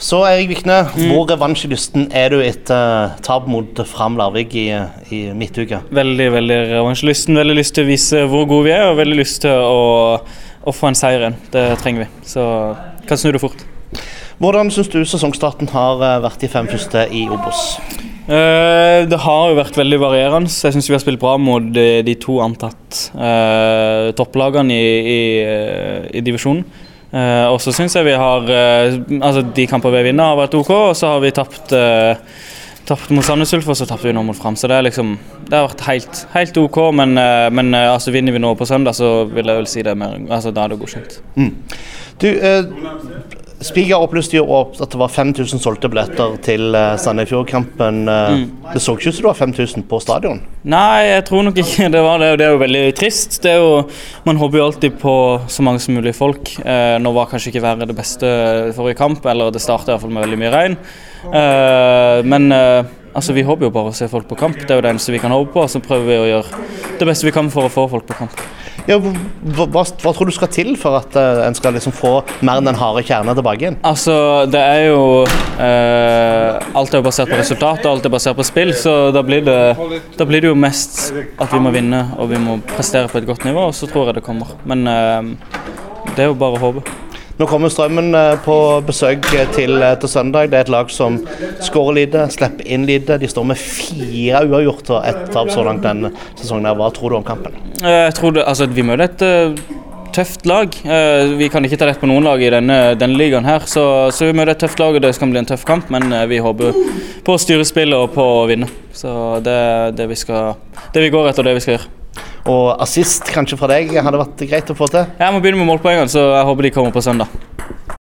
Så Erik Vikne, hvor revansjelysten er du etter tap mot Fram Larvik i, i midtuka? Veldig veldig revansjelysten. Veldig lyst til å vise hvor gode vi er, og veldig lyst til å, å få en seier igjen. Det trenger vi. Så kan snu det fort. Hvordan syns du sesongstarten har eh, vært de fem første i Obos? Uh, det har jo vært veldig varierende. Jeg syns vi har spilt bra mot de, de to antatt uh, topplagene i, i, eh, i divisjonen. Eh, og så syns jeg vi har eh, Altså, de kamper vi vinner, har vært OK, og så har vi tapt eh, Tapt mot Sandnes Ulf, og så tapte vi nå mot Fram. Så det er liksom Det har vært helt, helt OK, men, men altså, vinner vi nå på søndag, så vil jeg vel si det mer Altså, da er det godkjent. Du, eh, Spiger opplyste jo opp at det var 5000 solgte billetter til eh, Sandefjord-kampen. Mm. Det så ikke ut som det var 5000 på stadion. Nei, jeg tror nok ikke det var det. Det er jo veldig trist. Det jo, man håper jo alltid på så mange som mulig folk. Eh, nå var kanskje ikke været det beste forrige kamp, eller det startet i hvert fall med veldig mye regn. Eh, men eh, altså, vi håper jo bare å se folk på kamp. Det er jo det eneste vi kan håpe på. Så prøver vi å gjøre det beste vi kan for å få folk på kamp. Ja, hva, hva, hva tror du skal til for at uh, en skal liksom få mer enn den harde kjernen tilbake igjen? Altså, det er jo uh, Alt er jo basert på resultat, og alt er basert på spill, så da blir, det, da blir det jo mest at vi må vinne og vi må prestere på et godt nivå, og så tror jeg det kommer. Men uh, det er jo bare å håpe. Nå kommer Strømmen eh, på besøk til, eh, til søndag. Det er et lag som skårer lite, slipper inn lite. De står med fire uavgjort og ett tap så langt denne sesongen. Hva tror du om kampen? Eh, Jeg tror det, altså, Vi møter et eh, tøft lag. Eh, vi kan ikke ta rett på noen lag i denne, denne ligaen, her, så, så vi møter et tøft lag. og Det skal bli en tøff kamp, men eh, vi håper på å styre spillet og på å vinne. Så Det det det vi går etter, det vi skal gjøre. Og assist kanskje fra deg hadde vært greit å få til? Jeg må begynne med målpoengene, så jeg håper de kommer på søndag.